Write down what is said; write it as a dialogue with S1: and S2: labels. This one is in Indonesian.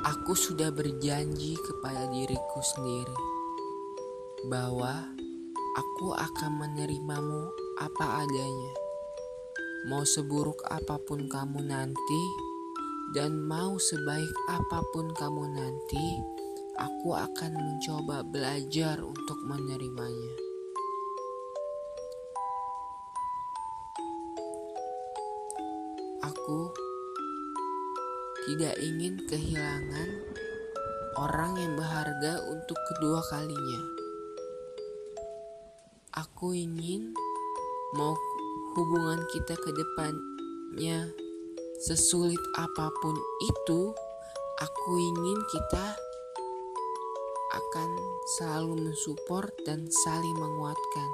S1: Aku sudah berjanji kepada diriku sendiri bahwa aku akan menerimamu apa adanya. Mau seburuk apa pun kamu nanti, dan mau sebaik apa pun kamu nanti, aku akan mencoba belajar untuk menerimanya. Aku tidak ingin kehilangan orang yang berharga untuk kedua kalinya. Aku ingin mau hubungan kita ke depannya sesulit apa pun itu, aku ingin kita akan selalu mensupport dan saling menguatkan.